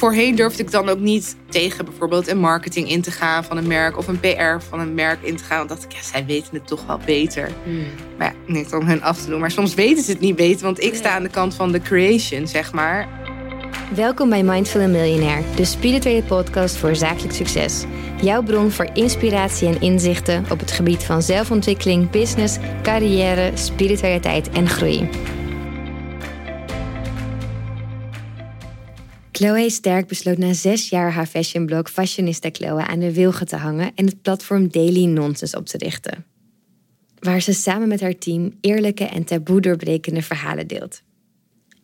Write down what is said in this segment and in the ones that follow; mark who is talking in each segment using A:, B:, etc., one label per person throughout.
A: voorheen durfde ik dan ook niet tegen bijvoorbeeld een marketing in te gaan van een merk of een PR van een merk in te gaan. Want dacht ik, ja, zij weten het toch wel beter.
B: Hmm.
A: Maar ja, niet om hun af te doen. Maar soms weten ze het niet beter, want ik sta aan de kant van de creation, zeg maar.
B: Welkom bij Mindful and Millionaire, de spirituele podcast voor zakelijk succes. Jouw bron voor inspiratie en inzichten op het gebied van zelfontwikkeling, business, carrière, spiritualiteit en groei. Chloe Sterk besloot na zes jaar haar fashionblog Fashionista Chloe aan de wilgen te hangen en het platform Daily Nonsense op te richten. Waar ze samen met haar team eerlijke en taboe doorbrekende verhalen deelt.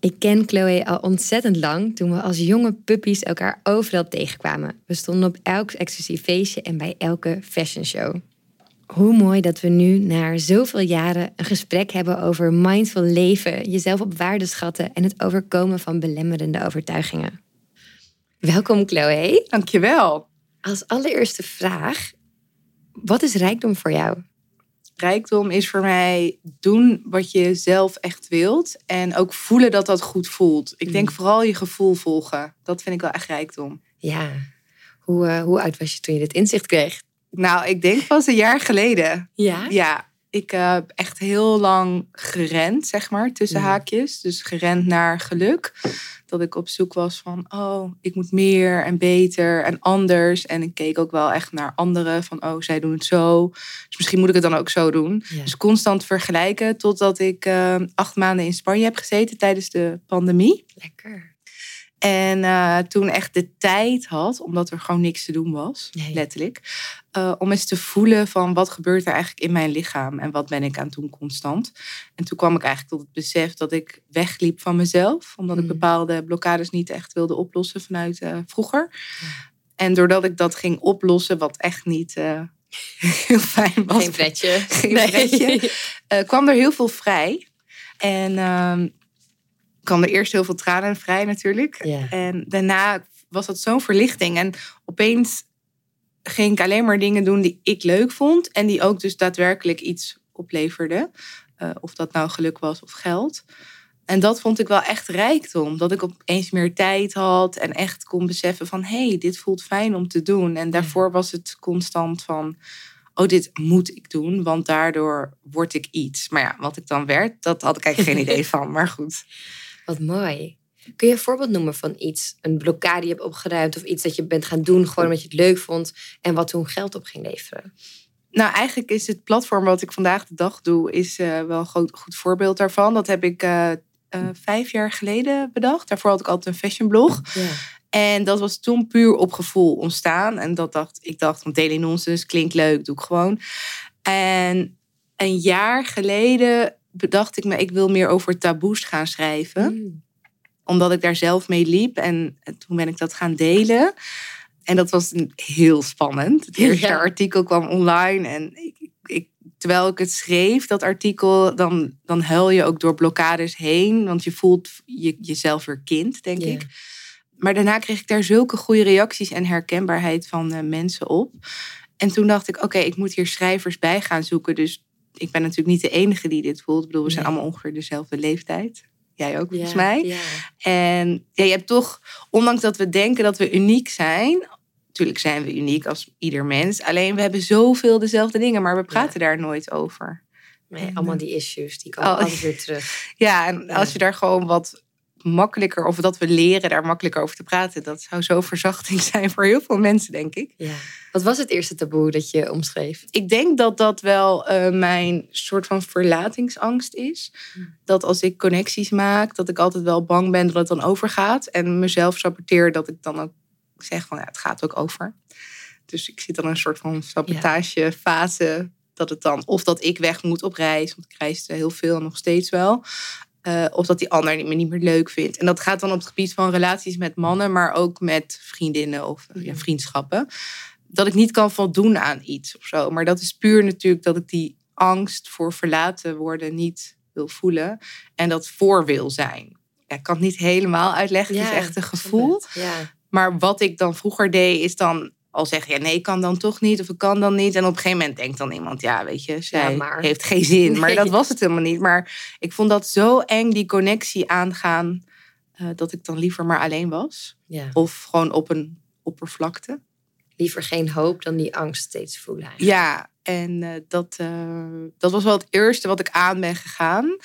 B: Ik ken Chloe al ontzettend lang toen we als jonge puppies elkaar overal tegenkwamen. We stonden op elk exclusief feestje en bij elke fashion show. Hoe mooi dat we nu, na zoveel jaren, een gesprek hebben over mindful leven, jezelf op waarde schatten en het overkomen van belemmerende overtuigingen. Welkom Chloe.
A: Dankjewel.
B: Als allereerste vraag, wat is rijkdom voor jou?
A: Rijkdom is voor mij doen wat je zelf echt wilt. En ook voelen dat dat goed voelt. Ik denk vooral je gevoel volgen. Dat vind ik wel echt rijkdom.
B: Ja, hoe, uh, hoe oud was je toen je dit inzicht kreeg?
A: Nou, ik denk pas een jaar geleden.
B: Ja?
A: Ja, ik heb echt heel lang gerend, zeg maar, tussen
B: Ja.
A: haakjes. Dus gerend naar geluk. Dat ik op zoek was van, oh, ik moet meer en beter en anders. En ik keek ook wel echt naar anderen van, oh, zij doen het zo. Dus misschien moet ik het dan ook zo doen.
B: Ja.
A: Dus constant vergelijken totdat ik eh, acht maanden in Spanje heb gezeten tijdens de pandemie.
B: Lekker.
A: En eh, toen echt de tijd had, omdat er gewoon niks te doen was,
B: Nee.
A: letterlijk. eh, om eens te voelen van wat gebeurt er eigenlijk in mijn lichaam en wat ben ik aan het doen constant. En toen kwam ik eigenlijk tot het besef dat ik wegliep van mezelf, omdat ik
B: Mm.
A: bepaalde blokkades niet echt wilde oplossen vanuit eh, vroeger. En doordat ik dat ging oplossen, wat echt niet heel fijn was.
B: Geen pretje.
A: Geen pretje. eh, kwam er heel veel vrij. En ehm kwam er eerst heel veel tranen vrij natuurlijk.
B: Ja.
A: En daarna was dat zo'n verlichting. En opeens ging ik alleen maar dingen doen die ik leuk vond. En die ook dus daadwerkelijk iets opleverden. Eh, of dat nou geluk was of geld. En dat vond ik wel echt rijkdom. Dat ik opeens meer tijd had en echt kon beseffen van... hé, hey, dit voelt fijn om te doen. En daarvoor was het constant van... oh, dit moet ik doen, want daardoor word ik iets. Maar ja, wat ik dan werd, dat had ik eigenlijk geen idee van. Maar goed.
B: Wat mooi. Kun je een voorbeeld noemen van iets, een blokkade die je hebt opgeruimd of iets dat je bent gaan doen gewoon omdat je het leuk vond en wat toen geld op ging leveren?
A: Nou, eigenlijk is het platform wat ik vandaag de dag doe, is eh, wel een goed, goed voorbeeld daarvan. Dat heb ik eh, eh, vijf jaar geleden bedacht. Daarvoor had ik altijd een fashionblog.
B: Ja.
A: En dat was toen puur op gevoel ontstaan. En dat dacht ik dacht, van Daily Nonsense klinkt leuk, doe ik gewoon. En een jaar geleden bedacht ik me, ik wil meer over taboes gaan schrijven
B: Mm.
A: omdat ik daar zelf mee liep. En toen ben ik dat gaan delen. En dat was heel spannend. Het eerste
B: Ja.
A: artikel kwam online. En ik, ik, terwijl ik het schreef, dat artikel, dan, dan huil je ook door blokkades heen. Want je voelt je, jezelf weer kind, denk ik. Maar daarna kreeg ik daar zulke goede reacties en herkenbaarheid van eh, mensen op. En toen dacht ik, oké, ik moet hier schrijvers bij gaan zoeken. Dus ik ben natuurlijk niet de enige die dit voelt. Ik bedoel, we zijn
B: Nee.
A: allemaal ongeveer dezelfde leeftijd. Jij ook, volgens mij.
B: Ja.
A: En ja, je hebt toch, ondanks dat we denken dat we uniek zijn, natuurlijk zijn we uniek als ieder mens. Alleen we hebben zoveel dezelfde dingen, maar we praten daar nooit over.
B: Nee, allemaal die issues, die komen
A: Oh.
B: altijd weer terug.
A: Ja, en als je daar gewoon wat makkelijker, of dat we leren daar makkelijker over te praten, dat zou zo verzachting zijn voor heel veel mensen, denk ik.
B: Ja. Wat was het eerste taboe dat je omschreef?
A: Ik denk dat dat wel eh, mijn soort van verlatingsangst is.
B: Hmm.
A: Dat als ik connecties maak, dat ik altijd wel bang ben dat het dan overgaat. En mezelf saboteer dat ik dan ook zeg van ja, het gaat ook over. Dus ik zit dan een soort van sabotagefase. Dat het dan, of dat ik weg moet op reis, want ik reis heel veel en nog steeds wel. Eh, of dat die ander me niet meer leuk vindt. En dat gaat dan op het gebied van relaties met mannen, maar ook met vriendinnen of ja,
B: Mhm.
A: vriendschappen. Dat ik niet kan voldoen aan iets of zo. Maar dat is puur natuurlijk dat ik die angst voor verlaten worden niet wil voelen. En dat voor wil zijn. Ja, ik kan het niet helemaal uitleggen. het is echt een gevoel.
B: Ja.
A: Maar wat ik dan vroeger deed, is dan al zeggen: ja, nee, ik kan dan toch niet, of ik kan dan niet. En op een gegeven moment denkt dan iemand: ja, weet je, zij
B: maar.
A: heeft geen zin. Maar dat was het helemaal niet. Maar ik vond dat zo eng, die connectie aangaan eh, dat ik dan liever maar alleen was.
B: Ja.
A: Of gewoon op een oppervlakte.
B: Liever geen hoop dan die angst steeds voelen. eigenlijk.
A: Ja, en eh, dat, eh, dat was wel het eerste wat ik aan ben gegaan.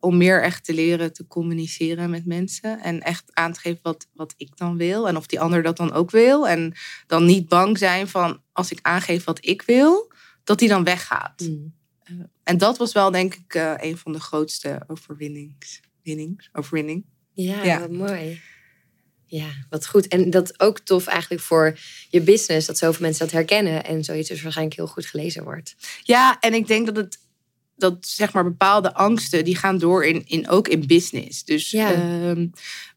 A: Om meer echt te leren te communiceren met mensen. En echt aan te geven wat, wat ik dan wil. En of die ander dat dan ook wil. En dan niet bang zijn van als ik aangeef wat ik wil, dat die dan weggaat.
B: Mm.
A: En dat was wel denk ik eh, een van de grootste overwinnings. Winnings, overwinning.
B: Ja,
A: Ja.
B: wat mooi. Ja, wat goed. En dat ook tof eigenlijk voor je business, dat zoveel mensen dat herkennen en zoiets dus waarschijnlijk heel goed gelezen wordt.
A: Ja, en ik denk dat het dat zeg maar bepaalde angsten die gaan door in, in ook in business. Dus
B: Ja.
A: ehm,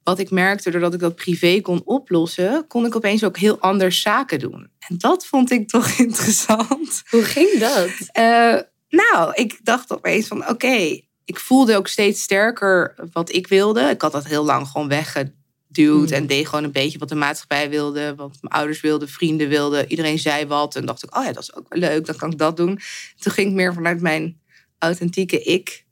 A: wat ik merkte doordat ik dat privé kon oplossen, kon ik opeens ook heel anders zaken doen. En dat vond ik toch interessant.
B: Hoe ging dat?
A: Eh, nou, ik dacht opeens van oké, ik voelde ook steeds sterker wat ik wilde. Ik had dat heel lang gewoon weggeduwd
B: Mm.
A: en deed gewoon een beetje wat de maatschappij wilde, wat mijn ouders wilden, vrienden wilden. Iedereen zei wat en dacht ik, oh ja, dat is ook wel leuk, dan kan ik dat doen. Toen ging ik meer vanuit mijn authentieke ik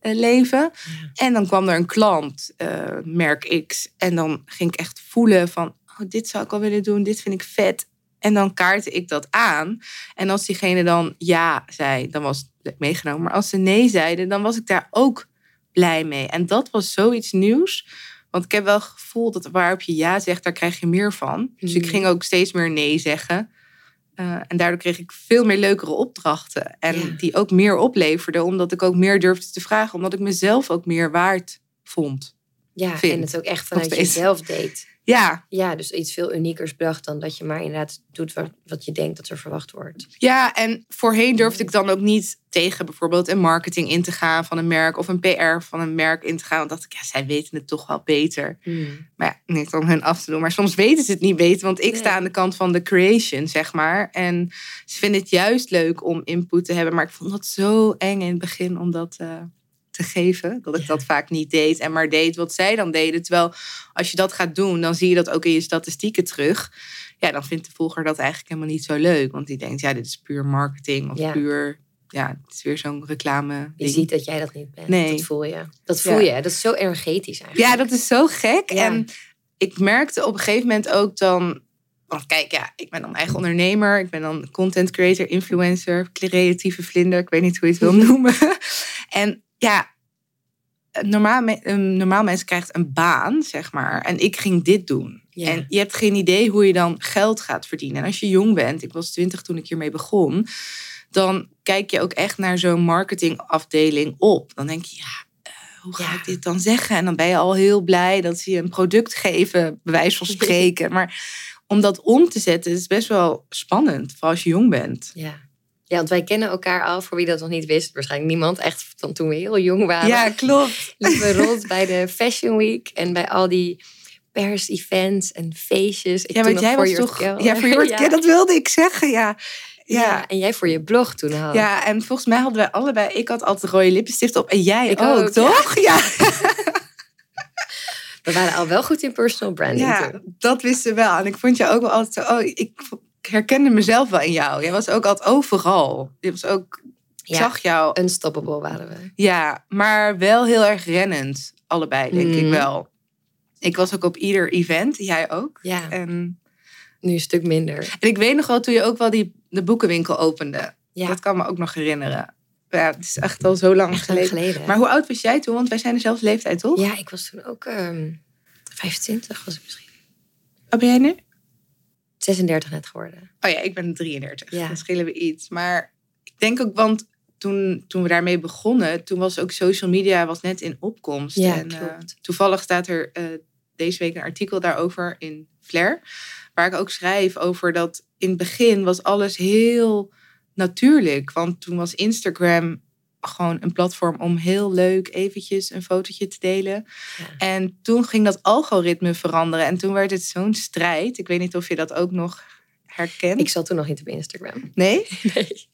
A: eh, leven. En dan kwam er een klant, eh, merk X, en dan ging ik echt voelen van, oh, dit zou ik wel willen doen, dit vind ik vet. En dan kaartte ik dat aan. En als diegene dan ja zei, dan was het meegenomen. Maar als ze nee zeiden, dan was ik daar ook blij mee. En dat was zoiets nieuws. Want ik heb wel het gevoel dat waarop je ja zegt, daar krijg je meer van. Dus ik
B: Mhm.
A: ging ook steeds meer nee zeggen. Eh, en daardoor kreeg ik veel meer leukere opdrachten. En
B: Ja.
A: die ook meer opleverden, omdat ik ook meer durfde te vragen. Omdat ik mezelf ook meer waard vond.
B: Ja,
A: Vind.
B: en het ook echt vanuit jezelf deed.
A: Ja,
B: Ja, dus iets veel uniekers bracht dan dat je maar inderdaad doet wat, wat je denkt dat er verwacht wordt.
A: Ja, en voorheen durfde ik dan ook niet tegen bijvoorbeeld een marketing in te gaan van een merk of een PR van een merk in te gaan. Want dacht ik, ja, zij weten het toch wel beter.
B: Mm.
A: Maar ja, niet om hun af te doen. Maar soms weten ze het niet beter, want ik
B: Nee.
A: sta aan de kant van de creation, zeg maar. En ze vinden het juist leuk om input te hebben. Maar ik vond dat zo eng in het begin om dat eh, te geven. Dat ik
B: Ja.
A: dat vaak niet deed en maar deed wat zij dan deden. Terwijl als je dat gaat doen, dan zie je dat ook in je statistieken terug. Ja, dan vindt de volger dat eigenlijk helemaal niet zo leuk. Want die denkt, ja, dit is puur marketing of
B: Ja.
A: puur... Ja, het is weer zo'n reclame
B: Je ziet dat jij dat niet bent.
A: Nee.
B: Dat voel je. Dat voel
A: Ja.
B: je. Dat is zo energetisch eigenlijk.
A: Ja, dat is zo gek. En ik merkte op een gegeven moment ook dan... Want kijk, ja, ik ben dan eigen ondernemer. Ik ben dan content creator, influencer, creatieve vlinder. Ik weet niet hoe je het wil noemen. en ja, een normaal, een normaal mens krijgt een baan, zeg maar. En ik ging dit doen.
B: Ja.
A: En je hebt geen idee hoe je dan geld gaat verdienen. En als je jong bent, ik was twintig toen ik hiermee begon... dan kijk je ook echt naar zo'n marketingafdeling op. Dan denk je, ja, eh, hoe ga
B: Ja.
A: ik dit dan zeggen? En dan ben je al heel blij dat ze je een product geven, bij wijze van spreken. maar om dat om te zetten is best wel spannend, vooral als je jong bent.
B: Ja. Ja, want wij kennen elkaar al, voor wie dat nog niet wist. Waarschijnlijk niemand, echt van toen we heel jong waren.
A: Ja, klopt.
B: liepen we rond bij de Fashion Week en bij al die pers-events en feestjes. Ik
A: Ja, want jij
B: voor
A: was
B: Your
A: toch...
B: Girl.
A: Ja, voor je
B: ja.
A: dat wilde ik zeggen, ja.
B: Ja,
A: Ja.
B: en jij voor je blog toen al.
A: Ja, en volgens mij hadden wij allebei... Ik had altijd rode lippenstift op en jij
B: Ik
A: ook,
B: ook,
A: toch? Ja.
B: We waren al wel goed in personal branding
A: Ja,
B: toen.
A: dat wisten we wel. En ik vond je ook wel altijd zo... Oh, ik herkende mezelf wel in jou. Jij was ook altijd overal. Je was ook... Ik
B: Ja.
A: zag jou.
B: Unstoppable waren we.
A: Ja, maar wel heel erg rennend. Allebei, denk ik
B: Mhm.
A: wel. Ik was ook op ieder event. Jij ook.
B: Ja,
A: En,
B: nu een stuk minder.
A: en ik weet nog wel toen je ook wel die, de boekenwinkel opende.
B: Ja,
A: Dat kan me ook nog herinneren. Ja, het is echt al zo lang
B: echt
A: geleden.
B: geleden.
A: Maar hoe oud was jij toen? Want wij zijn dezelfde leeftijd, toch?
B: Ja, ik was toen ook ehm 25 was ik misschien.
A: Wat ben jij nu?
B: 36 net geworden.
A: Oh ja, ik ben 33.
B: Ja.
A: Dan schillen we iets. Maar ik denk ook, want toen, toen we daarmee begonnen, toen was ook social media was net in opkomst.
B: Ja,
A: en, eh, toevallig staat er eh, deze week een artikel daarover in Flair. Waar ik ook schrijf over dat in het begin was alles heel natuurlijk. Want toen was Instagram gewoon een platform om heel leuk eventjes een fotootje te delen.
B: Ja.
A: En toen ging dat algoritme veranderen. En toen werd het zo'n strijd. Ik weet niet of je dat ook nog herkent.
B: Ik zat toen nog niet op Instagram.
A: Nee?
B: Nee.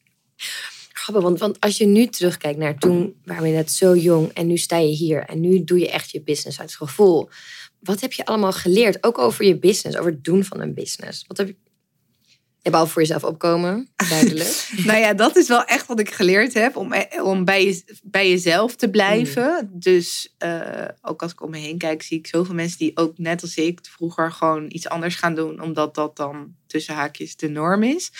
B: Grappig, want, want als je nu terugkijkt naar toen waren we net zo jong en nu sta je hier en nu doe je echt je business uit het gevoel. Wat heb je allemaal geleerd? Ook over je business, over het doen van een business. Wat heb je, Ja, behalve voor jezelf opkomen, duidelijk.
A: nou ja, dat is wel echt wat ik geleerd heb. Om, eh, om bij, je, bij jezelf te blijven. Dus uh, ook als ik om me heen kijk, zie ik zoveel mensen die ook net als ik vroeger gewoon iets anders gaan doen. Omdat dat dan tussen haakjes de norm is.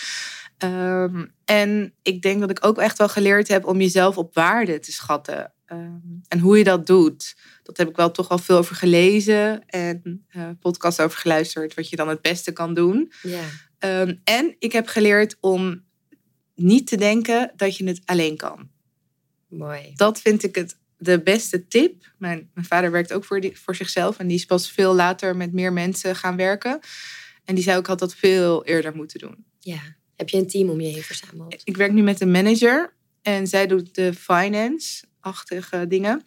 A: Um, en ik denk dat ik ook echt wel geleerd heb om jezelf op waarde te schatten. Um, en hoe je dat doet. Dat heb ik wel toch wel veel over gelezen en uh, podcast over geluisterd. Wat je dan het beste kan doen.
B: Ja.
A: Um, en ik heb geleerd om niet te denken dat je het alleen kan.
B: Mooi.
A: Dat vind ik het de beste tip. Mijn, mijn vader werkt ook voor, die, voor zichzelf. En die is pas veel later met meer mensen gaan werken. En die zei ook had dat veel eerder moeten doen.
B: Ja. Heb je een team om je heen verzameld?
A: Ik werk nu met een manager. En zij doet de finance-achtige dingen.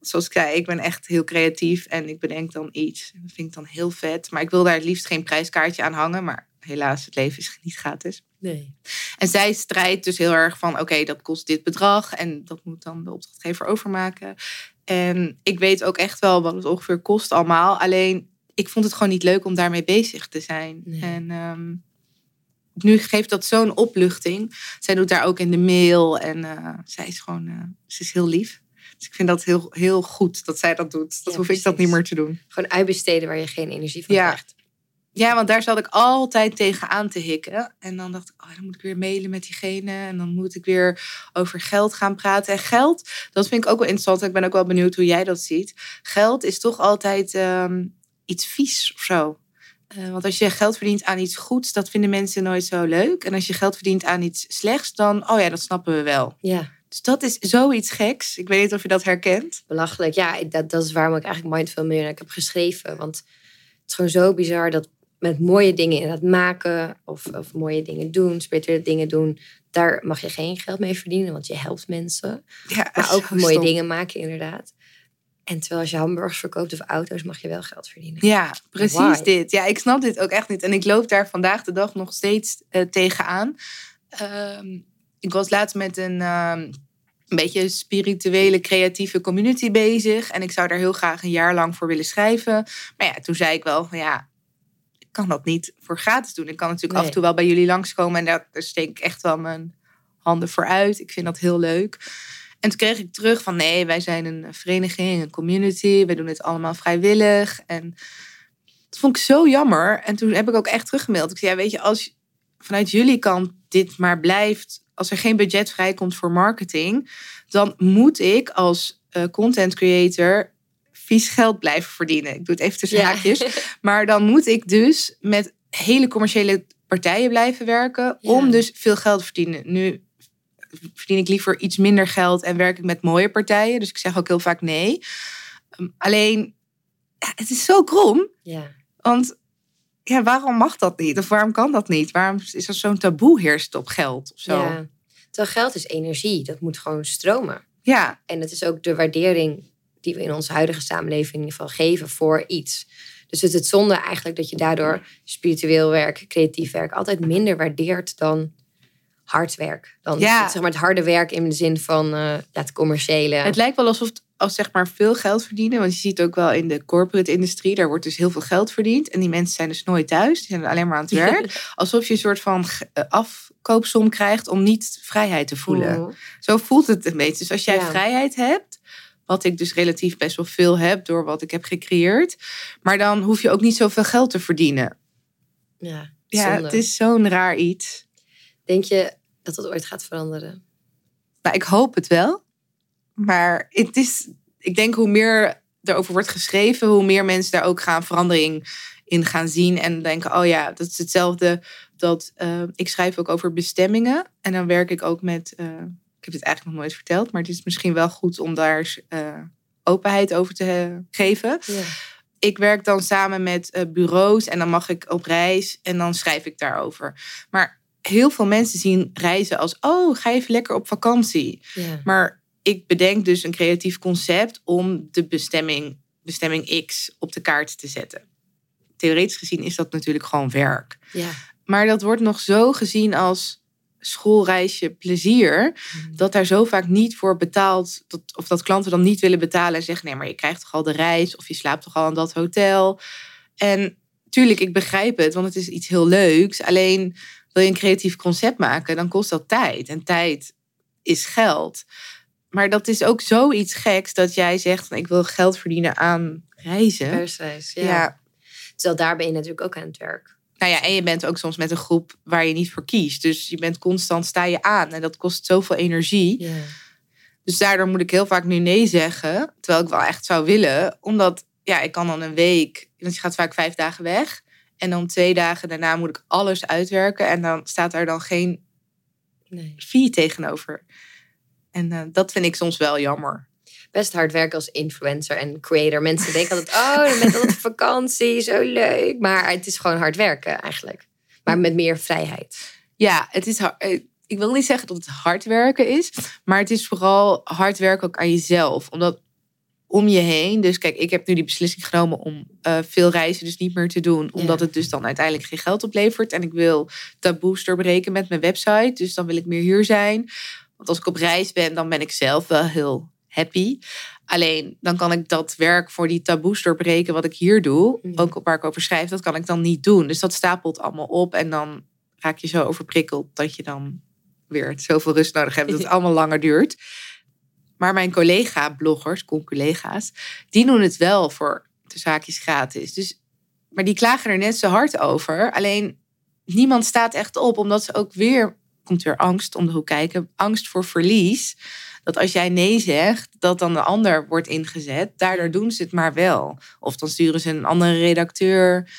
A: Zoals ik zei, ik ben echt heel creatief en ik bedenk dan iets. Dat vind ik dan heel vet. Maar ik wil daar het liefst geen prijskaartje aan hangen. Maar helaas, het leven is niet gratis.
B: Nee.
A: En zij strijdt dus heel erg van: oké, dat kost dit bedrag. En dat moet dan de opdrachtgever overmaken. En ik weet ook echt wel wat het ongeveer kost allemaal. Alleen, ik vond het gewoon niet leuk om daarmee bezig te zijn.
B: Nee.
A: En um, nu geeft dat zo'n opluchting. Zij doet daar ook in de mail. En uh, zij is gewoon, uh, ze is heel lief. Dus ik vind dat heel, heel goed dat zij dat doet. Dat
B: Ja,
A: hoef ik dat niet meer te doen.
B: Gewoon uitbesteden waar je geen energie van
A: Ja.
B: krijgt.
A: Ja, want daar zat ik altijd tegenaan te hikken. En dan dacht ik, oh, dan moet ik weer mailen met diegene. En dan moet ik weer over geld gaan praten. En geld, dat vind ik ook wel interessant. Ik ben ook wel benieuwd hoe jij dat ziet. Geld is toch altijd ehm, iets vies of zo. Eh, want als je geld verdient aan iets goeds, dat vinden mensen nooit zo leuk. En als je geld verdient aan iets slechts, dan, oh ja, dat snappen we wel.
B: Ja,
A: Dus dat is zoiets geks. Ik weet niet of je dat herkent.
B: belachelijk. Ja, dat, dat is waarom ik eigenlijk Mindful Millionaire heb geschreven. Want het is gewoon zo bizar dat met mooie dingen inderdaad maken... of, of mooie dingen doen, spirituele dingen doen... daar mag je geen geld mee verdienen, want je helpt mensen.
A: Ja,
B: Maar ook mooie
A: stom.
B: dingen maken, inderdaad. En terwijl als je hamburgers verkoopt of auto's, mag je wel geld verdienen.
A: Ja, precies
B: Why?
A: dit. Ja, ik snap dit ook echt niet. En ik loop daar vandaag de dag nog steeds eh, tegenaan. Ehm, ik was laatst met een, ehm, een beetje spirituele, creatieve community bezig. En ik zou daar heel graag een jaar lang voor willen schrijven. Maar ja, toen zei ik wel van ja, kan dat niet voor gratis doen. Ik kan natuurlijk af en toe wel bij jullie langskomen. En daar, daar steek ik echt wel mijn handen voor uit. Ik vind dat heel leuk. En toen kreeg ik terug van nee, wij zijn een vereniging, een community. Wij doen het allemaal vrijwillig. En dat vond ik zo jammer. En toen heb ik ook echt teruggemaild. Ik zei, ja, weet je, als vanuit jullie kant dit maar blijft... als er geen budget vrijkomt voor marketing... dan moet ik als eh, content creator vies geld blijven verdienen. Ik doe het even tussen haakjes. Maar dan moet ik dus met hele commerciële partijen blijven werken...
B: Ja.
A: om dus veel geld te verdienen. Nu verdien ik liever iets minder geld en werk ik met mooie partijen. Dus ik zeg ook heel vaak nee. Um, alleen, ja, het is zo krom.
B: ja.
A: Want ja, waarom mag dat niet? Of waarom kan dat niet? Waarom is er zo'n taboe heerst op geld of zo?
B: ja. Terwijl geld is energie, dat moet gewoon stromen.
A: Ja,
B: En het is ook de waardering die we in onze huidige samenleving in ieder geval geven voor iets. Dus het is het zonde eigenlijk dat je daardoor spiritueel werk, creatief werk altijd minder waardeert dan hard werk. Dan
A: Ja.
B: het, zeg maar het harde werk in de zin van ja, het commerciële.
A: het lijkt wel alsof als zeg maar veel geld verdienen. Want je ziet ook wel in de corporate industrie, daar wordt dus heel veel geld verdiend. En die mensen zijn dus nooit thuis. Die zijn alleen maar aan het werk. Alsof je een soort van eh, afkoopsom krijgt om niet vrijheid te voelen.
B: Mhm.
A: Zo voelt het een beetje. Dus als jij
B: Ja.
A: vrijheid hebt, wat ik dus relatief best wel veel heb door wat ik heb gecreëerd, maar dan hoef je ook niet zoveel geld te verdienen.
B: Ja,
A: Ja,
B: zonde.
A: het is zo'n raar iets.
B: Denk je dat dat ooit gaat veranderen?
A: Nou, ik hoop het wel. Maar het is, ik denk hoe meer erover wordt geschreven, hoe meer mensen daar ook gaan verandering in gaan zien. En denken, oh ja, dat is hetzelfde. Dat, eh, ik schrijf ook over bestemmingen. En dan werk ik ook met, eh, ik heb dit eigenlijk nog nooit verteld, maar het is misschien wel goed om daar eh, openheid over te geven.
B: Ja.
A: ik werk dan samen met eh, bureaus en dan mag ik op reis en dan schrijf ik daarover. Maar heel veel mensen zien reizen als, oh, ga even lekker op vakantie.
B: ja.
A: Maar ik bedenk dus een creatief concept om de bestemming, bestemming X op de kaart te zetten. Theoretisch gezien is dat natuurlijk gewoon werk.
B: ja.
A: Maar dat wordt nog zo gezien als schoolreisje plezier, dat daar zo vaak niet voor betaald, dat, of dat klanten dan niet willen betalen en zeggen, nee, maar je krijgt toch al de reis of je slaapt toch al in dat hotel. En tuurlijk, ik begrijp het, want het is iets heel leuks. Alleen wil je een creatief concept maken, dan kost dat tijd. En tijd is geld. Maar dat is ook zoiets geks dat jij zegt: van, ik wil geld verdienen aan reizen.
B: Persreis, ja.
A: Ja.
B: Terwijl daar ben je natuurlijk ook aan het werk.
A: Nou ja, en je bent ook soms met een groep waar je niet voor kiest. Dus je bent constant, sta je aan. En dat kost zoveel energie. Dus daardoor moet ik heel vaak nu nee zeggen. Terwijl ik wel echt zou willen. Omdat, ja, ik kan dan een week... Want je gaat vaak vijf dagen weg. En dan twee dagen daarna moet ik alles uitwerken. En dan staat er dan geen
B: Nee.
A: fee tegenover. En eh, dat vind ik soms wel jammer.
B: Best hard werken als influencer en creator. Mensen denken altijd, oh, je bent altijd op vakantie, zo leuk. Maar het is gewoon hard werken eigenlijk. Maar met meer vrijheid.
A: Ja, het is hard. eh, Ik wil niet zeggen dat het hard werken is. Maar het is vooral hard werken ook aan jezelf. Omdat om je heen. Dus kijk, ik heb nu die beslissing genomen om eh, veel reizen dus niet meer te doen. Omdat
B: Ja.
A: het dus dan uiteindelijk geen geld oplevert. En ik wil taboes doorbreken met mijn website. Dus dan wil ik meer hier zijn. Want als ik op reis ben, dan ben ik zelf wel heel happy. Alleen dan kan ik dat werk voor die taboes doorbreken wat ik hier doe.
B: Mhm.
A: Ook waar ik over schrijf, dat kan ik dan niet doen. Dus dat stapelt allemaal op. En dan raak je zo overprikkeld dat je dan weer zoveel rust nodig hebt. Dat het allemaal langer duurt. Maar mijn collega-bloggers, collega's, die doen het wel voor de zaakjes gratis. Dus, maar die klagen er net zo hard over. Alleen niemand staat echt op, omdat ze ook weer, komt weer angst om de hoek kijken, angst voor verlies. Dat als jij nee zegt, dat dan de ander wordt ingezet. Daardoor doen ze het maar wel. Of dan sturen ze een andere redacteur.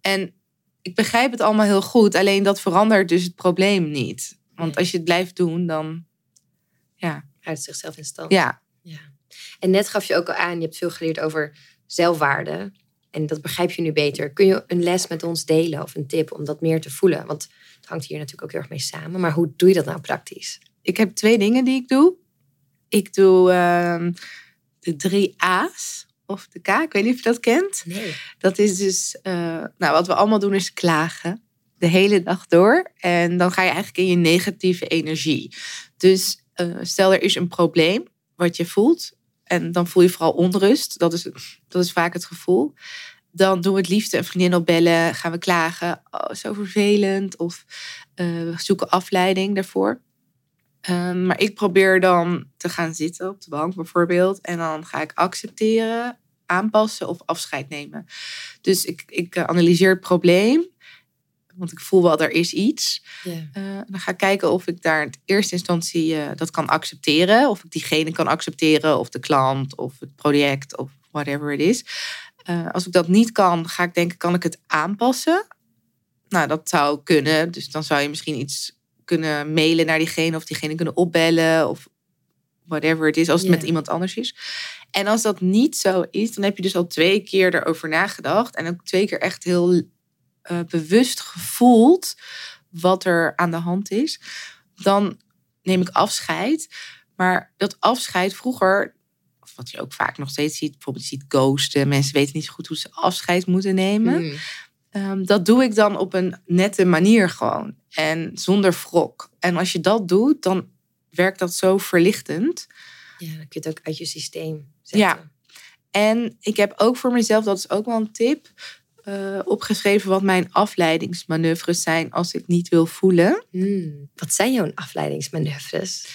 A: En ik begrijp het allemaal heel goed, alleen dat verandert dus het probleem niet. Want als je het blijft doen, dan ja.
B: Uit zichzelf in stand.
A: ja.
B: Ja. En net gaf je ook al aan, je hebt veel geleerd over zelfwaarde. En dat begrijp je nu beter. Kun je een les met ons delen of een tip om dat meer te voelen? Want het hangt hier natuurlijk ook heel erg mee samen. Maar hoe doe je dat nou praktisch?
A: Ik heb twee dingen die ik doe. Ik doe ehm, de drie A's of de K. Ik weet niet of je dat kent.
B: Nee.
A: Dat is dus, eh, nou, wat we allemaal doen is klagen. De hele dag door. En dan ga je eigenlijk in je negatieve energie. Dus eh, stel er is een probleem wat je voelt. En dan voel je vooral onrust. Dat is, dat is vaak het gevoel. Dan doen we het liefst een vriendin opbellen. Gaan we klagen. Oh, zo vervelend. Of eh, we zoeken afleiding daarvoor. Ehm, maar ik probeer dan te gaan zitten op de bank bijvoorbeeld. En dan ga ik accepteren, aanpassen of afscheid nemen. Dus ik, ik eh, analyseer het probleem. Want ik voel wel, er is iets. Eh, dan ga ik kijken of ik daar in eerste instantie eh, dat kan accepteren. Of ik diegene kan accepteren. Of de klant of het project of whatever het is. Als ik dat niet kan, ga ik denken, kan ik het aanpassen? Nou, dat zou kunnen. Dus dan zou je misschien iets kunnen mailen naar diegene. Of diegene kunnen opbellen. Of whatever het is. Als het met iemand anders is. En als dat niet zo is, dan heb je dus al twee keer erover nagedacht. En ook twee keer echt heel eh, bewust gevoeld wat er aan de hand is. Dan neem ik afscheid. Maar dat afscheid vroeger, of wat je ook vaak nog steeds ziet, bijvoorbeeld je ziet ghosten. Mensen weten niet zo goed hoe ze afscheid moeten nemen.
B: Hmm.
A: Ehm, dat doe ik dan op een nette manier gewoon. En zonder wrok. En als je dat doet, dan werkt dat zo verlichtend.
B: Ja, dan kun je het ook uit je systeem zetten.
A: Ja. En ik heb ook voor mezelf, dat is ook wel een tip, eh, opgeschreven wat mijn afleidingsmanoeuvres zijn als ik niet wil voelen.
B: Hmm. Wat zijn jouw afleidingsmanoeuvres?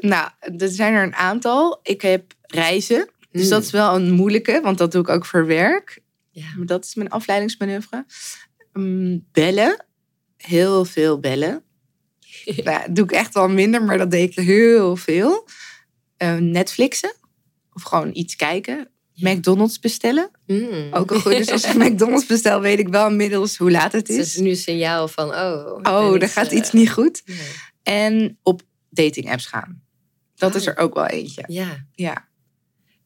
A: Nou, er zijn er een aantal. Ik heb reizen. Dus
B: Hmm.
A: dat is wel een moeilijke, want dat doe ik ook voor werk.
B: Ja.
A: Maar dat is mijn afleidingsmanoeuvre. Mm, bellen. Heel veel bellen. nou, doe ik echt wel minder, maar dat deed ik heel veel. Eh, Netflixen. Of gewoon iets kijken. McDonald's bestellen.
B: Hmm.
A: Ook een goed. Dus als ik McDonald's bestel, weet ik wel inmiddels hoe laat het
B: Het is
A: is.
B: nu een signaal van, oh...
A: Oh, er gaat
B: eh,
A: iets niet goed.
B: nee.
A: En op dating apps gaan. Dat is
B: Oh.
A: er ook wel eentje.
B: Ja.
A: Ja.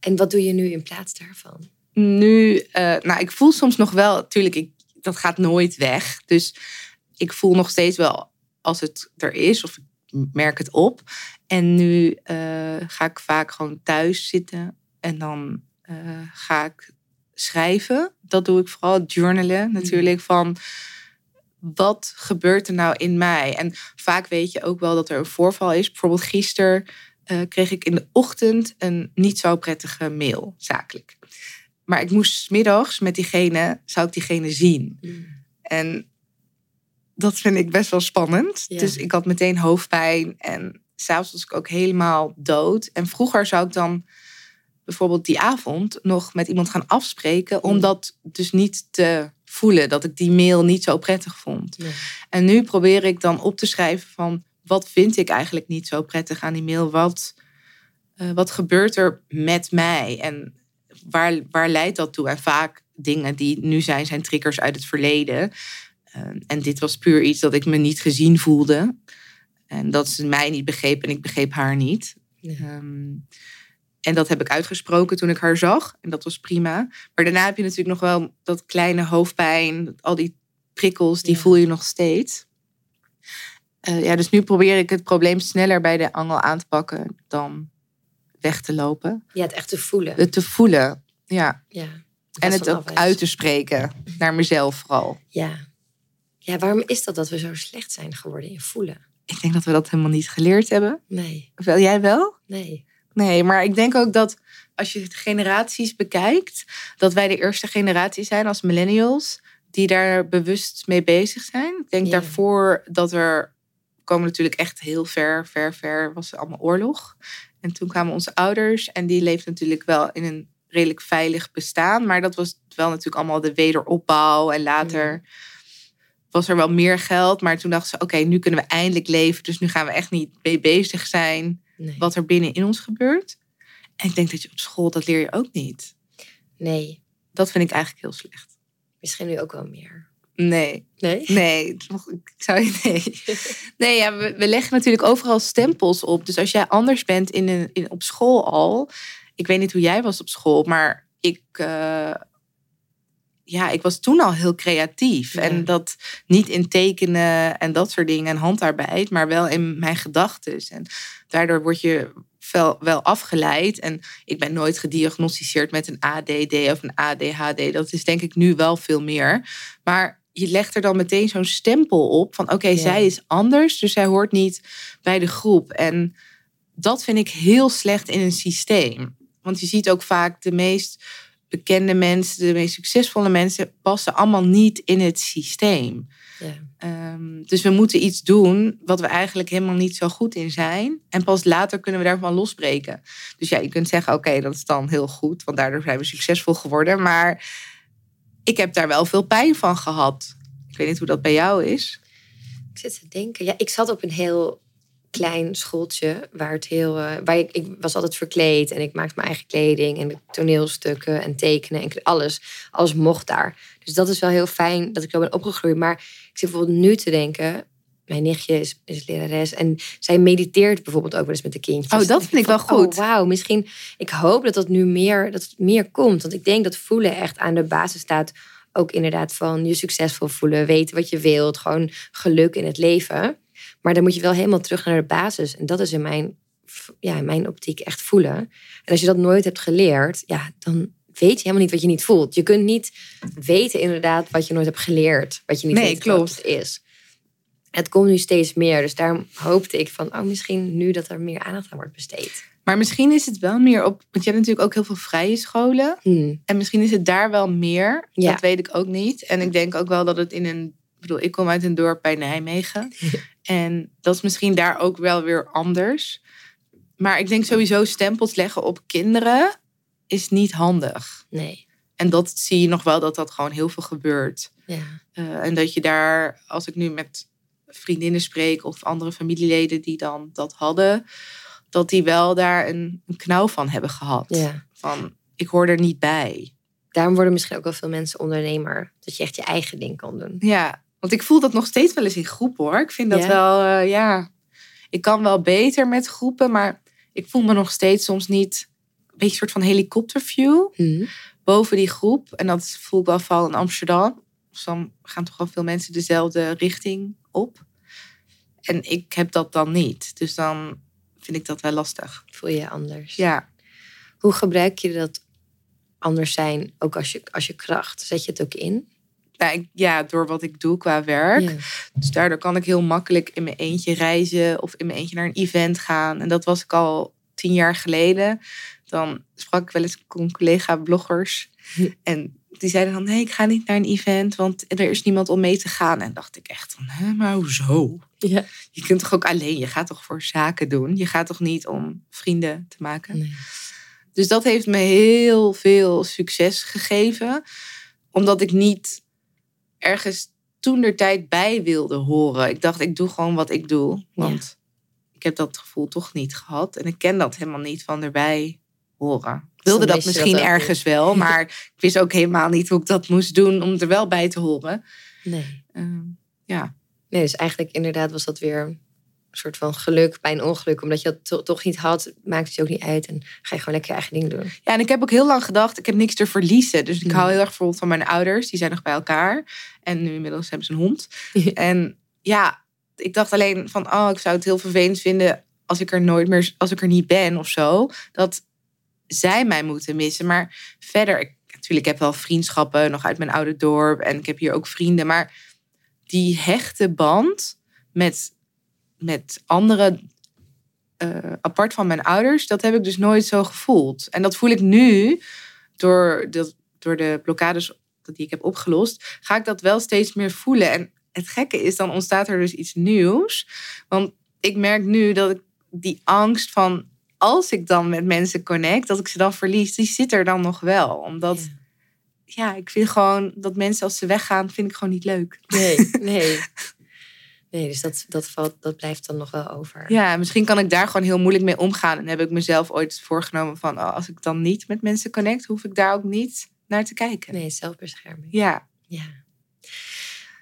B: En wat doe je nu in plaats daarvan?
A: Nu, eh, nou, ik voel soms nog wel, natuurlijk, ik, dat gaat nooit weg. Dus ik voel nog steeds wel als het er is, of ik merk het op. En nu eh, ga ik vaak gewoon thuis zitten en dan eh, ga ik schrijven. Dat doe ik vooral, journalen natuurlijk, van wat gebeurt er nou in mij? En vaak weet je ook wel dat er een voorval is. Bijvoorbeeld gisteren kreeg ik in de ochtend een niet zo prettige mail, zakelijk. Maar ik moest middags met diegene, zou ik diegene zien.
B: Mm.
A: En dat vind ik best wel spannend.
B: Ja.
A: Dus ik had meteen hoofdpijn en s'avonds was ik ook helemaal dood. En vroeger zou ik dan bijvoorbeeld die avond nog met iemand gaan afspreken... om
B: Mm.
A: dat dus niet te voelen, dat ik die mail niet zo prettig vond.
B: Nee.
A: En nu probeer ik dan op te schrijven van... wat vind ik eigenlijk niet zo prettig aan die mail? Wat, eh, wat gebeurt er met mij? En waar, waar leidt dat toe? En vaak dingen die nu zijn, zijn triggers uit het verleden. Eh, en dit was puur iets dat ik me niet gezien voelde. En dat ze mij niet begreep en ik begreep haar niet. Ehm, en dat heb ik uitgesproken toen ik haar zag. En dat was prima. Maar daarna heb je natuurlijk nog wel dat kleine hoofdpijn. Al die prikkels, die
B: Ja.
A: voel je nog steeds. Eh, ja, dus nu probeer ik het probleem sneller bij de angel aan te pakken dan weg te lopen.
B: Ja, het echt te voelen.
A: Het te voelen, ja.
B: ja.
A: En het ook uit te spreken. Naar mezelf vooral.
B: Ja. Ja, waarom is dat dat we zo slecht zijn geworden in voelen?
A: Ik denk dat we dat helemaal niet geleerd hebben.
B: Nee,
A: Wel, jij wel?
B: nee.
A: Nee, maar ik denk ook dat als je de generaties bekijkt, dat wij de eerste generatie zijn als millennials die daar bewust mee bezig zijn. Ik denk
B: Ja.
A: daarvoor dat er we komen natuurlijk echt heel ver, ver, ver was allemaal oorlog. En toen kwamen onze ouders en die leefden natuurlijk wel in een redelijk veilig bestaan, maar dat was wel natuurlijk allemaal de wederopbouw en later was er wel meer geld, maar toen dachten ze oké, nu kunnen we eindelijk leven, dus nu gaan we echt niet mee bezig zijn
B: Nee.
A: wat er binnen in ons gebeurt. En ik denk dat je op school, dat leer je ook niet.
B: nee.
A: Dat vind ik eigenlijk heel slecht.
B: Misschien nu ook wel meer.
A: Nee,
B: Nee?
A: nee, ik zou je nee. Nee, ja, we, we leggen natuurlijk overal stempels op. Dus als jij anders bent in een, in, op school al. Ik weet niet hoe jij was op school, maar ik, eh, ja, ik was toen al heel creatief.
B: Ja.
A: En dat niet in tekenen en dat soort dingen en handarbeid, maar wel in mijn gedachten. En daardoor word je wel, wel afgeleid. En ik ben nooit gediagnosticeerd met een ADD of een ADHD. Dat is denk ik nu wel veel meer. Maar je legt er dan meteen zo'n stempel op van oké,
B: Ja.
A: zij is anders, dus zij hoort niet bij de groep. En dat vind ik heel slecht in een systeem. Want je ziet ook vaak de meest bekende mensen, de meest succesvolle mensen, passen allemaal niet in het systeem.
B: Ja.
A: Ehm, dus we moeten iets doen wat we eigenlijk helemaal niet zo goed in zijn. En pas later kunnen we daarvan losbreken. Dus ja, je kunt zeggen, oké, dat is dan heel goed, want daardoor zijn we succesvol geworden. Maar ik heb daar wel veel pijn van gehad. Ik weet niet hoe dat bij jou is.
B: Ik zit te denken. Ja, ik zat op een heel klein schooltje waar het heel. eh, waar ik, ik was altijd verkleed en ik maakte mijn eigen kleding en toneelstukken en tekenen en alles. Alles mocht daar. Dus dat is wel heel fijn dat ik zo ben opgegroeid. Maar ik zit bijvoorbeeld nu te denken. Mijn nichtje is, is lerares en zij mediteert bijvoorbeeld ook wel eens met de kindjes.
A: Oh, dat vind ik wel
B: van,
A: goed.
B: Oh, wauw, misschien. Ik hoop dat dat nu meer, dat het meer komt. Want ik denk dat voelen echt aan de basis staat. Ook inderdaad van je succesvol voelen, weten wat je wilt, gewoon geluk in het leven. Maar dan moet je wel helemaal terug naar de basis. En dat is in mijn, ja, in mijn optiek echt voelen. En als je dat nooit hebt geleerd, ja, dan weet je helemaal niet wat je niet voelt. Je kunt niet weten inderdaad wat je nooit hebt geleerd. Wat je niet
A: Nee,
B: weet
A: klopt.
B: wat het is. Het komt nu steeds meer. Dus daarom hoopte ik van, oh, misschien nu dat er meer aandacht aan wordt besteed.
A: Maar misschien is het wel meer op. Want je hebt natuurlijk ook heel veel vrije scholen.
B: Hmm.
A: En misschien is het daar wel meer.
B: Ja.
A: Dat weet ik ook niet. En ik denk ook wel dat het in een. Ik bedoel, ik kom uit een dorp bij Nijmegen. En dat is misschien daar ook wel weer anders. Maar ik denk sowieso stempels leggen op kinderen is niet handig.
B: Nee.
A: En dat zie je nog wel dat dat gewoon heel veel gebeurt.
B: Ja.
A: Eh, en dat je daar, als ik nu met vriendinnen spreek of andere familieleden die dan dat hadden, dat die wel daar een, een knauw van hebben gehad.
B: ja.
A: Van, ik hoor er niet bij.
B: Daarom worden misschien ook wel veel mensen ondernemer. Dat je echt je eigen ding kan doen.
A: Ja, want ik voel dat nog steeds wel eens in groepen hoor. Ik vind dat
B: Ja?
A: wel, eh, ja. Ik kan wel beter met groepen, maar ik voel me nog steeds soms niet een beetje een soort van helikopterview
B: Hmm.
A: boven die groep. En dat voel ik wel vooral in Amsterdam. Dus dan gaan toch wel veel mensen dezelfde richting op. En ik heb dat dan niet. Dus dan vind ik dat wel lastig.
B: Voel je je anders.
A: Ja,
B: Hoe gebruik je dat anders zijn, ook als je, als je kracht? Zet je het ook in?
A: nou, ik- ja, door wat ik doe qua werk.
B: Ja.
A: Dus daardoor kan ik heel makkelijk in mijn eentje reizen of in mijn eentje naar een event gaan. En dat was ik al tien jaar geleden. Dan sprak ik wel eens con- collega-bloggers. En die zeiden dan, nee, ik ga niet naar een event, want er is niemand om mee te gaan. En dacht ik echt van, hè, maar hoezo?
B: Ja.
A: Je kunt toch ook alleen, je gaat toch voor zaken doen? Je gaat toch niet om vrienden te maken?
B: Nee.
A: Dus dat heeft me heel veel succes gegeven. Omdat ik niet ergens toen de tijd bij wilde horen. Ik dacht, ik doe gewoon wat ik doe. Want ik heb dat gevoel toch niet gehad. En ik ken dat helemaal niet van erbij horen. Ik wilde dat misschien
B: dat
A: ergens wel. Maar ik wist ook helemaal niet hoe ik dat moest doen om er wel bij te horen.
B: Nee.
A: Ehm, ja.
B: Nee, dus eigenlijk inderdaad was dat weer een soort van geluk bij een ongeluk. Omdat je dat to- toch niet had, maakt het je ook niet uit. En ga je gewoon lekker je eigen ding doen.
A: Ja, en ik heb ook heel lang gedacht, ik heb niks te verliezen. Dus ik
B: Nee.
A: hou heel erg bijvoorbeeld van mijn ouders. Die zijn nog bij elkaar. En nu inmiddels hebben ze een hond. En ja, ik dacht alleen van, oh, ik zou het heel vervelend vinden als ik er nooit meer, als ik er niet ben of zo. Dat zij mij moeten missen. Maar verder, ik, natuurlijk, ik heb wel vriendschappen nog uit mijn oude dorp. En ik heb hier ook vrienden. Maar die hechte band met, met anderen eh, apart van mijn ouders, dat heb ik dus nooit zo gevoeld. En dat voel ik nu door, de, door de blokkades die ik heb opgelost, ga ik dat wel steeds meer voelen. En het gekke is, dan ontstaat er dus iets nieuws. Want ik merk nu dat ik die angst van als ik dan met mensen connect, dat ik ze dan verlies, die zit er dan nog wel. Omdat,
B: Ja.
A: ja, ik vind gewoon dat mensen als ze weggaan, vind ik gewoon niet leuk.
B: Nee, nee. Nee, dus dat, dat, valt, dat blijft dan nog wel over.
A: Ja, misschien kan ik daar gewoon heel moeilijk mee omgaan. En heb ik mezelf ooit voorgenomen van, oh, als ik dan niet met mensen connect, hoef ik daar ook niet naar te kijken.
B: Nee, zelfbescherming.
A: Ja,
B: Ja.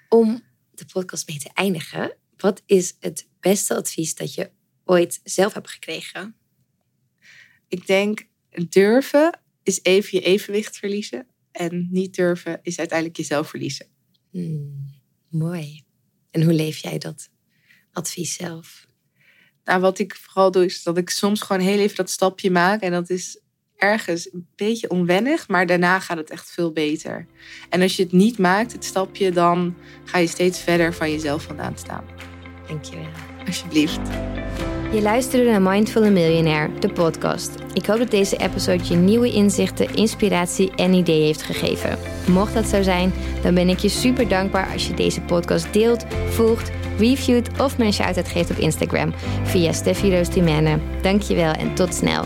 B: Om de podcast mee te eindigen, wat is het beste advies dat je ooit zelf hebt gekregen?
A: Ik denk durven is even je evenwicht verliezen. En niet durven is uiteindelijk jezelf verliezen.
B: Hmm, mooi. En hoe leef jij dat advies zelf?
A: Nou, wat ik vooral doe, is dat ik soms gewoon heel even dat stapje maak. En dat is ergens een beetje onwennig, maar daarna gaat het echt veel beter. En als je het niet maakt, het stapje, dan ga je steeds verder van jezelf vandaan staan.
B: Dankjewel.
A: Alsjeblieft.
B: Je luisterde naar Mindful Millionaire, de podcast. Ik hoop dat deze episode je nieuwe inzichten, inspiratie en ideeën heeft gegeven. Mocht dat zo zijn, dan ben ik je super dankbaar als je deze podcast deelt, volgt, reviewt of een shout-out geeft op Instagram via Steffi. Dankjewel en tot snel.